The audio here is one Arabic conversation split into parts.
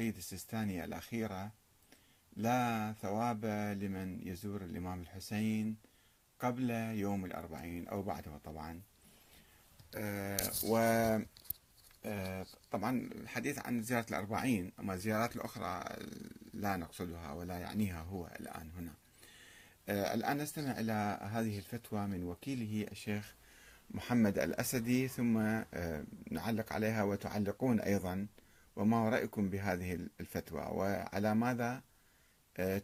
السيد السيستاني الأخيرة لا ثواب لمن يزور الإمام الحسين قبل يوم الأربعين أو بعده طبعا. آه، و آه، طبعا الحديث عن زيارة الأربعين أما الزيارات الأخرى لا نقصدها ولا يعنيها هو الآن هنا. آه، الآن نستمع إلى هذه الفتوى من وكيله الشيخ محمد الأسدي ثم نعلق عليها وتعلقون أيضا وما رأيكم بهذه الفتوى؟ وعلى ماذا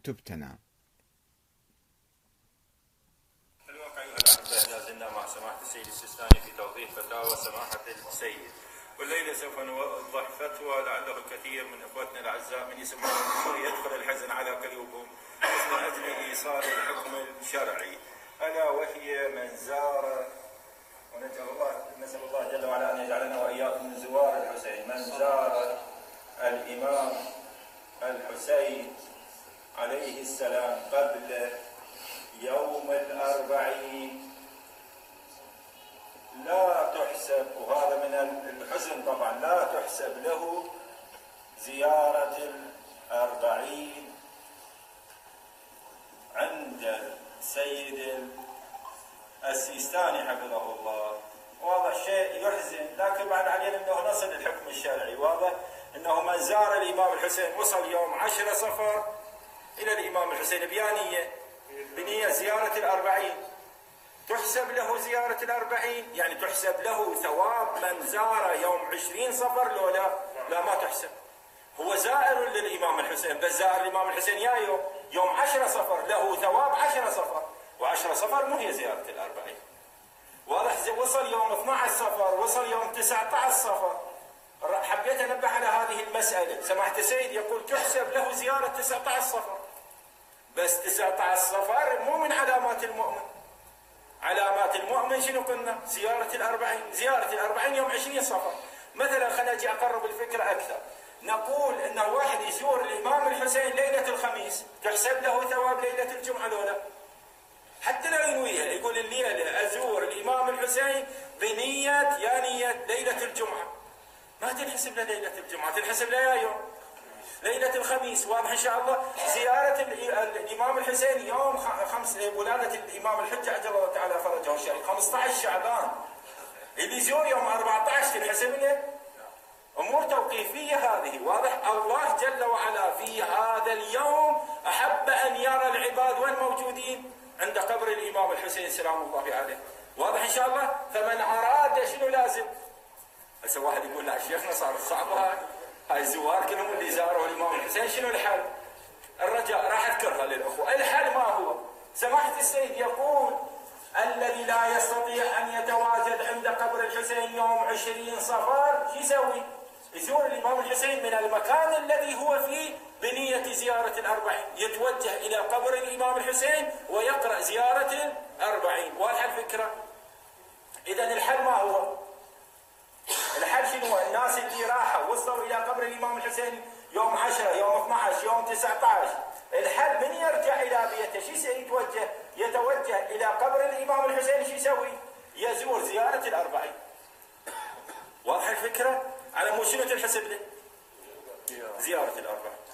تبتنى؟ الواقع الأحباء لا زلنا مع سماحة السيد السيستاني في توضيح فتاوى سماحة السيد. والليلة سوف نوضح فتوى لعله الكثير من إخوتنا الأعزاء من يسمعون يدخل الحزن على قلوبهم. من أجل إيصال الحكم الشرعي. ألا وهي من زار؟ ونسأل الله نسأل الله جل وعلا أن يجعلنا وإياكم من زوار الحسين. من زار؟ الإمام الحسين عليه السلام قبل يوم الأربعين. لا تحسب وهذا من الحزن طبعا لا تحسب له زيارة الأربعين عند السيد السيستاني حفظه الله. واضح شيء يحزن لكن بعد علينا أنه نصل الحكم الشرعي. واضح؟ إنه من زار الإمام الحسين وصل يوم عشرة صفر إلى الإمام الحسين بيانية بنية زيارة الأربعين. تحسب له زيارة الأربعين؟ يعني تحسب له ثواب من زار يوم عشرين صفر لو لا لا ما تحسب. هو زائر للإمام الحسين بس زائر الإمام الحسين يا يوم يوم عشرة صفر له ثواب عشرة صفر. وعشرة صفر مو هي زيارة الأربعين. واضح؟ وصل يوم 12 صفر وصل يوم 19 صفر. حبيت انبه على هذه المسألة. سماحة السيد يقول تحسب له زيارة 19 صفر. بس 19 صفر مو من علامات المؤمن. علامات المؤمن شنو قلنا؟ زيارة الأربعين. زيارة الأربعين يوم 20 صفر. مثلا خلينا أجي أقرب الفكرة أكثر. نقول أنه واحد يزور الإمام الحسين ليلة الخميس. تحسب له ثواب ليلة الجمعة لولا حتى لو ينويها. يقول الليلة أزور الإمام الحسين بنية يا نية ليلة الجمعة. ما تنحسب ليلة الجمعة تنحسب له يا يوم. ليلة الخميس واضح إن شاء الله. زيارة الإمام الحسين يوم خمس ولادة الإمام الحجة عجل الله تعالى فرجه الشريف 15 شعبان. اللي يزور يوم 14 تنحسب له. أمور توقيفية هذه. واضح الله جل وعلا في هذا اليوم أحب أن يرى العباد وين موجودين عند قبر الإمام الحسين سلام الله عليه. واضح إن شاء الله؟ فمن أراد شنو لازم؟ هسه واحد يقول لا شيخنا صارت صعبة هاي الزوار كلهم اللي زاروا الإمام. الحسين شنو الحل؟ الرجاء راح أذكرها للأخوة. الحل ما هو؟ سماحة السيد يقول الذي لا يستطيع أن يتواجد عند قبر الحسين يوم عشرين صفر شو يسوي؟ يزور الإمام الحسين من المكان الذي هو فيه بنية زيارة الأربعين. يتوجه إلى قبر الإمام الحسين ويقرأ زيارة الأربعين. واضحة الفكرة؟ إذا الحل ما هو؟ الحل شنو الناس اللي راحوا وصلوا إلى قبر الإمام الحسين يوم 10 يوم 12 يوم 19 الحل من يرجع إلى بيته؟ شو يتوجه يتوجه إلى قبر الإمام الحسين شو يسوي؟ يزور زيارة الأربعين. واضحة الفكرة؟ على مو شنو تنحسب له؟ زيارة الأربعين.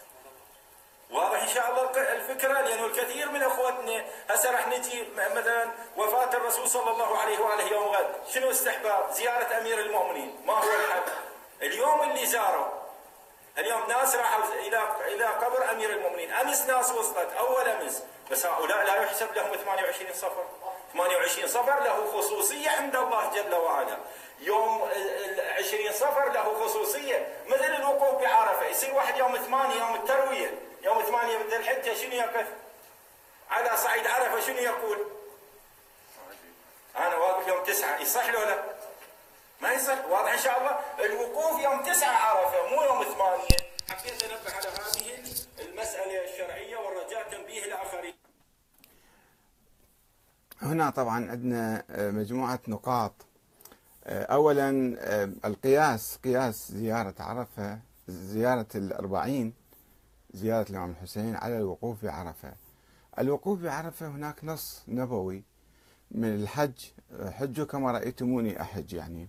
واضح إن شاء الله الفكرة لأنه الكثير من اخوتنا هسه راح نجي مثلا وفاة الرسول صلى الله عليه وآله يوم غد. شنو استحباب؟ زيارة أمير المؤمنين. ما هو الحل اليوم اللي زاروا اليوم ناس راحوا إلى إلى قبر أمير المؤمنين. أمس ناس وصلت أول أمس. بس هؤلاء لا يحسب لهم 28 صفر. 28 صفر له خصوصية عند الله جل وعلا. يوم 20 صفر له خصوصية. مثل الوقوف بعرفة. يصير واحد يوم 8 يوم التروية. يوم 8 من الحجة شنو يقف؟ على صعيد عرفة شنو يقول؟ أنا واقف يوم تسعة يصح لو لا؟ ما يصح واضح إن شاء الله الوقوف يوم تسعة عرفة مو يوم ثمانية حبيت انبه على هذه المسألة الشرعية والرجاء تنبيه الآخرين. هنا طبعا عندنا مجموعة نقاط اولا القياس قياس زيارة عرفة زيارة الأربعين زيارة الإمام الحسين على الوقوف بعرفة الوقوف بعرفة هناك نص نبوي من الحج. حجوا كما رأيتموني أحج يعني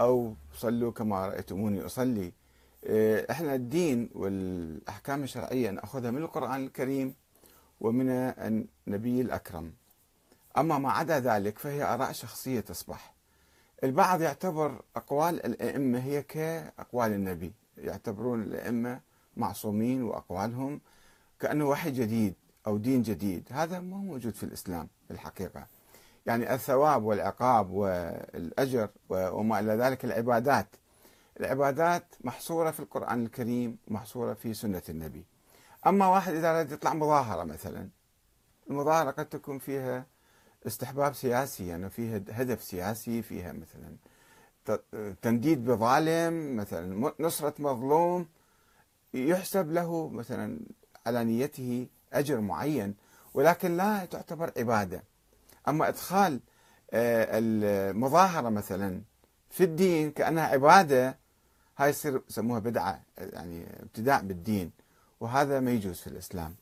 أو صلوا كما رأيتموني أصلي. آه، إحنا الدين والأحكام الشرعية نأخذها من القرآن الكريم ومن النبي الأكرم. أما ما عدا ذلك فهي آراء شخصية تصبح. البعض يعتبر أقوال الأئمة هي كأقوال النبي يعتبرون الأئمة معصومين وأقوالهم كأنه وحي جديد أو دين جديد. هذا ما موجود في الإسلام في الحقيقة يعني الثواب والعقاب والأجر وما إلى ذلك العبادات. العبادات محصورة في القرآن الكريم محصورة في سنة النبي. أما واحد إذا أراد يطلع مظاهرة مثلا المظاهرة قد تكون فيها استحباب سياسي يعني فيها هدف سياسي فيها مثلا تنديد بظالم مثلا نصرة مظلوم. يحسب له مثلا على نيته أجر معين ولكن لا تعتبر عبادة. أما إدخال آه، المظاهرة مثلا في الدين كأنها عبادة هاي يصير يسموها بدعة يعني ابتداع بالدين وهذا ما يجوز في الإسلام.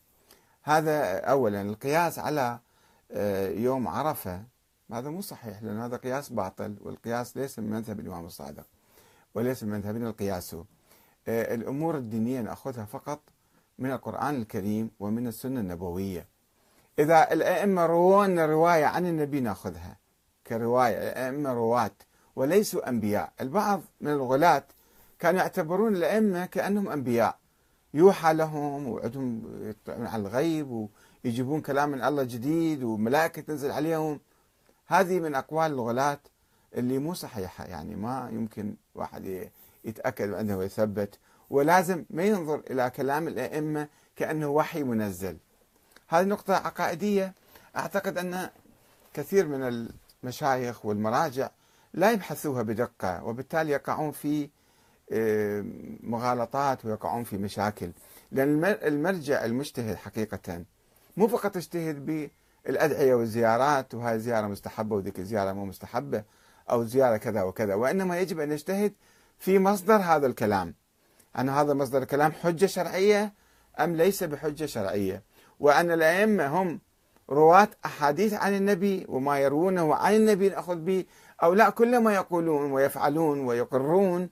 هذا أولا القياس على آه، يوم عرفة. هذا مو صحيح لأن هذا قياس باطل والقياس ليس من مذهب الإمام الصادق وليس من مذهبنا القياس الأمور الدينية نأخذها فقط من القرآن الكريم ومن السنة النبوية. إذا الأئمة روانا رواية عن النبي نأخذها كرواية الأئمة رواة وليسوا أنبياء. البعض من الغلاة كانوا يعتبرون الأئمة كأنهم أنبياء. يوحى لهم وعندهم يطلعون على الغيب ويجيبون كلام من الله جديد وملائكة تنزل عليهم. هذه من أقوال الغلاة اللي مو صحيحة يعني ما يمكن واحد يتأكد عنده ويثبت ولازم ما ينظر إلى كلام الأئمة كأنه وحي منزل. هذه نقطة عقائدية. أعتقد أن كثير من المشايخ والمراجع لا يبحثوها بدقة وبالتالي يقعون في آه، مغالطات ويقعون في مشاكل. لأن المرجع المجتهد حقيقة مو فقط يجتهد بالأدعية والزيارات وهذه زيارة مستحبة وذيك الزيارة مو مستحبة أو زيارة كذا وكذا وإنما يجب أن يجتهد في مصدر هذا الكلام. أن هذا مصدر الكلام حجة شرعية أم ليس بحجة شرعية؟ وأن الأئمة هم رواة أحاديث عن النبي وما يروونه عن النبي نأخذ به. أو لا كل ما يقولون ويفعلون ويقرون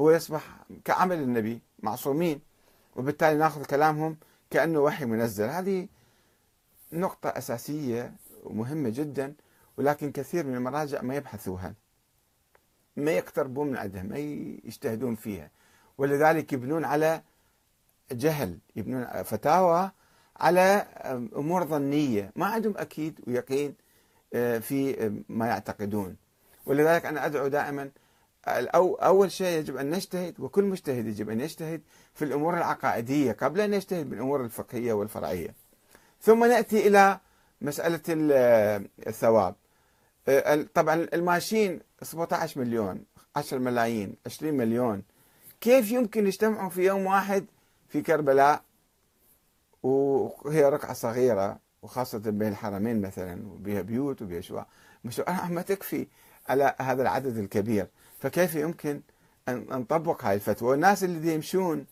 هو يصبح كعمل النبي معصومين. وبالتالي نأخذ كلامهم كأنه وحي منزل. هذه نقطة أساسية ومهمة جدا ولكن كثير من المراجع ما يبحثوها. ما يقتربون من عندها ما يجتهدون فيها. ولذلك يبنون على جهل يبنون فتاوى على أمور ظنية. ما عندهم أكيد ويقين آه، في ما يعتقدون. ولذلك أنا أدعو دائما أو أول شيء يجب أن نجتهد وكل مجتهد يجب أن يجتهد في الأمور العقائدية قبل أن يجتهد بالأمور الفقهية والفرعية. ثم نأتي إلى مسألة الثواب. طبعا الماشين 17 مليون 10 ملايين 20 مليون. كيف يمكن يجتمعوا في يوم واحد في كربلاء؟ وهي رقعة صغيرة وخاصة بين الحرمين مثلا وبها بيوت وبها شواء ما تكفي على هذا العدد الكبير. فكيف يمكن أن نطبق هاي الفتوى؟ والناس اللي يمشون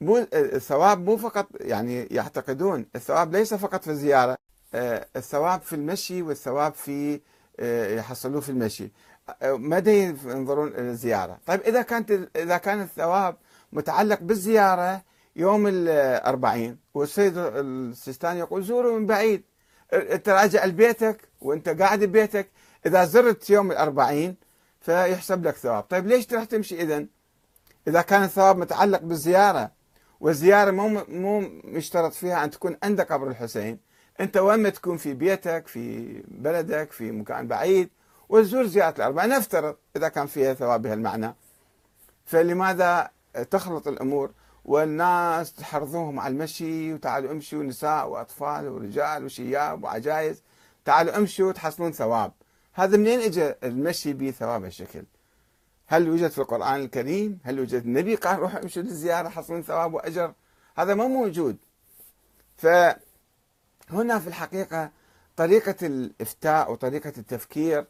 مو الثواب مو فقط يعني يعتقدون الثواب ليس فقط في الزيارة. آه، الثواب في المشي والثواب في آه، يحصلوه في المشي. آه، مدى ينظرون إلى الزيارة. طيب إذا كانت إذا كان الثواب متعلق بالزيارة يوم الأربعين والسيد السيستاني يقول زوروا من بعيد. تراجع لبيتك وأنت قاعد ببيتك. إذا زرت يوم الأربعين فيحسب لك ثواب. طيب ليش تروح تمشي إذا إذا كان الثواب متعلق بالزيارة والزيارة مو مو مشترط فيها أن تكون عند قبر الحسين أنت وين ما تكون في بيتك في بلدك في مكان بعيد وتزور زيارة الأربعة نفترض إذا كان فيها ثواب بهالمعنى فلماذا تخلط الأمور والناس تحرضوهم على المشي وتعالوا امشوا نساء وأطفال ورجال وشياب وعجائز تعالوا امشوا تحصلون ثواب هذا منين اجى المشي به ثواب هالشكل؟ هل وجد في القرآن الكريم؟ هل وجد النبي قال روحوا امشوا للزيارة حصلون ثواب وأجر؟ هذا ما موجود. فهنا في الحقيقة طريقة الإفتاء وطريقة التفكير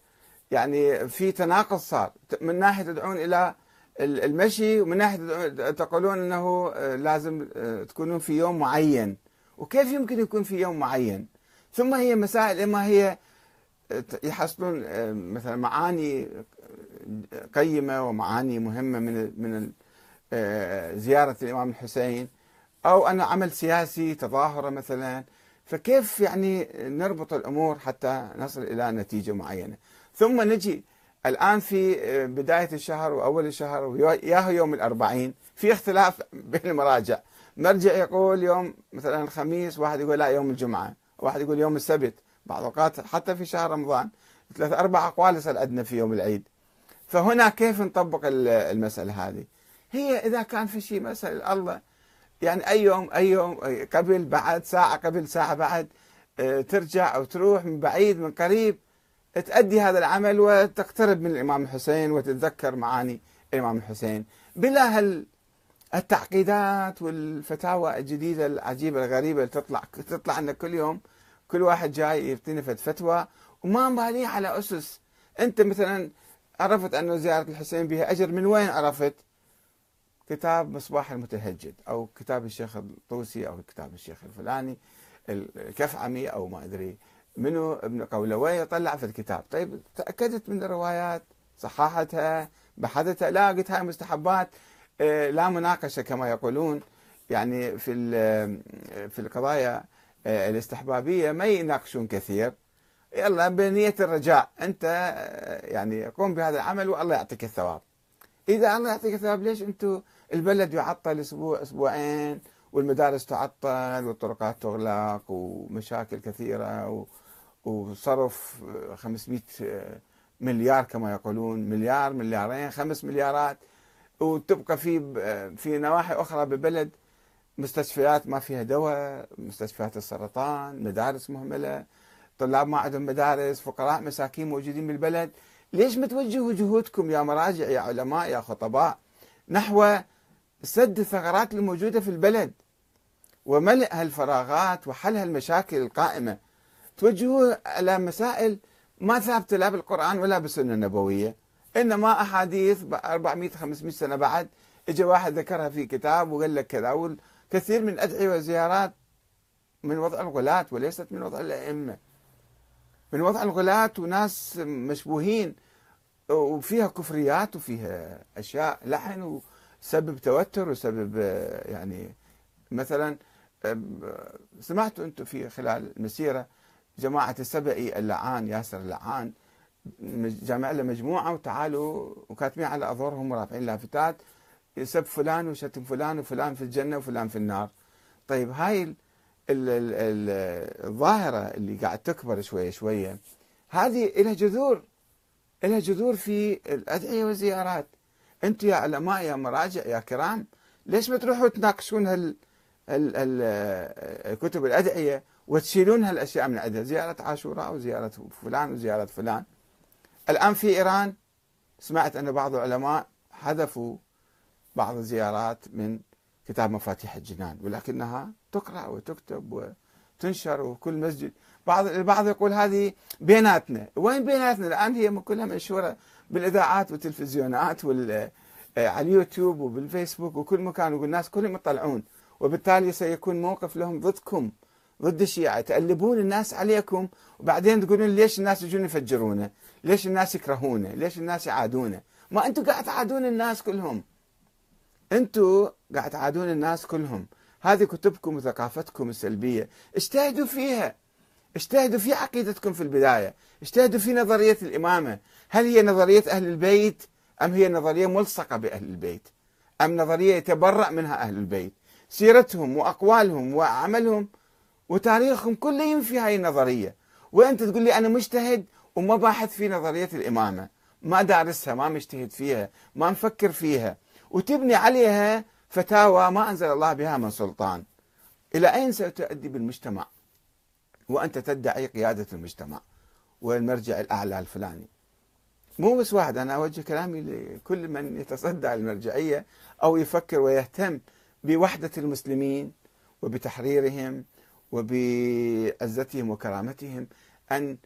يعني في تناقض صار. من ناحية تدعون إلى المشي ومن ناحية تقولون أنه لازم تكونون في يوم معين. وكيف يمكن يكون في يوم معين؟ ثم هي مسائل إما هي يحصلون آه، مثلا معاني قيمة ومعاني مهمة من من آه، زيارة الإمام الحسين أو أنه عمل سياسي تظاهرة مثلا. فكيف يعني نربط الأمور حتى نصل إلى نتيجة معينة؟ ثم نجي الآن في آه، بداية الشهر وأول الشهر وياه يوم الأربعين في اختلاف بين المراجع. مرجع يقول يوم مثلا الخميس واحد يقول لا يوم الجمعة. واحد يقول يوم السبت. بعض الأوقات حتى في شهر رمضان ثلاث أربع أقوال يصير عندنا في يوم العيد. فهنا كيف نطبق المسألة هذه؟ هي إذا كان في شيء مسألة الله يعني أي يوم أي يوم قبل بعد ساعة قبل ساعة بعد آه، ترجع أو تروح من بعيد من قريب تأدي هذا العمل وتقترب من الإمام الحسين وتتذكر معاني الإمام الحسين. بلا هال التعقيدات والفتاوى الجديدة العجيبة الغريبة اللي تطلع تطلع عندنا كل يوم كل واحد جاي يعطينا فتوى وما مباليه على أسس. أنت مثلا عرفت أن زيارة الحسين بها أجر من وين عرفت؟ كتاب مصباح المتهجد أو كتاب الشيخ الطوسي أو كتاب الشيخ الفلاني الكفعمي أو ما أدري منو ابن قولوي طلع في الكتاب. طيب تأكدت من الروايات صححتها بحثتها؟ لا قلت هاي مستحبات. آه، لا مناقشة كما يقولون. يعني في في القضايا آه، الاستحبابية ما يناقشون كثير. يلا بنية الرجاء. آه، يعني قوم بهذا العمل والله يعطيك الثواب. إذا الله يعطيك الثواب ليش أنتم البلد يعطل أسبوع أسبوعين والمدارس تعطل والطرقات تغلق ومشاكل كثيرة وصرف 500 مليار كما يقولون مليار مليارين خمس مليارات وتبقى في في نواحي أخرى ببلد مستشفيات ما فيها دواء مستشفيات السرطان مدارس مهملة طلاب ما عندهم مدارس فقراء مساكين موجودين بالبلد. ليش ما توجهوا جهودكم يا مراجع يا علماء يا خطباء؟ نحو سد الثغرات الموجودة في البلد وملء هالفراغات وحل هالمشاكل القائمة. توجهوا على مسائل ما ثابتة لا بالقرآن ولا بالسنة النبوية إنما أحاديث 400 500 سنة بعد اجى واحد ذكرها في كتاب وقال لك كذا والكثير من ادعيه وزيارات من وضع الغلاة وليست من وضع الأئمة. من وضع الغلاة وناس مشبوهين وفيها كفريات وفيها أشياء لحن وسبب توتر وسبب يعني مثلا سمعتوا أنتم في خلال المسيره جماعة السبئي اللعان ياسر اللعان جامع له مجموعة وتعالوا وكاتبين على أظهرهم ورافعين لافتات يسب فلان وشتم فلان وفلان في الجنة وفلان في النار. طيب هاي ال ال ال الظاهرة اللي قاعد تكبر شوية شوية هذه لها جذور لها جذور في الأدعية والزيارات. أنتم يا علماء يا مراجع يا كرام ليش ما تروحوا تناقشون هال كتب الأدعية وتشيلون هالأشياء من عندها زيارة عاشوراء وزيارة فلان وزيارة فلان الآن في إيران سمعت أن بعض العلماء حذفوا بعض الزيارات من كتاب مفاتيح الجنان ولكنها تقرأ وتكتب وتنشر وكل مسجد. بعض البعض يقول هذه بيناتنا. وين بيناتنا؟ الآن هي كلها منشورة بالإذاعات والتلفزيونات وال على اليوتيوب وبالفيسبوك وكل مكان والناس كلهم يطلعون. وبالتالي سيكون موقف لهم ضدكم ضد الشيعة. تألبون الناس عليكم وبعدين تقولون ليش الناس يجون يفجرونه؟ ليش الناس يكرهونه؟ ليش الناس يعادونه؟ ما أنتم قاعد تعادون الناس كلهم. أنتم قاعد تعادون الناس كلهم. هذه كتبكم وثقافتكم السلبية. اجتهدوا فيها. اجتهدوا في عقيدتكم في البداية. اجتهدوا في نظرية الإمامة. هل هي نظرية أهل البيت أم هي نظرية ملصقة بأهل البيت؟ أم نظرية يتبرأ منها أهل البيت؟ سيرتهم وأقوالهم وعملهم وتاريخهم كله ينفي هاي النظرية. وأنت تقول لي أنا مجتهد وما باحث في نظرية الإمامة. ما دارسها ما مجتهد فيها ما مفكر فيها. وتبني عليها فتاوى ما أنزل الله بها من سلطان. إلى أين ستؤدي بالمجتمع؟ وأنت تدعي قيادة المجتمع والمرجع الأعلى الفلاني. مو بس واحد أنا أوجه كلامي لكل من يتصدى المرجعية أو يفكر ويهتم بوحدة المسلمين وبتحريرهم وبعزتهم وكرامتهم أن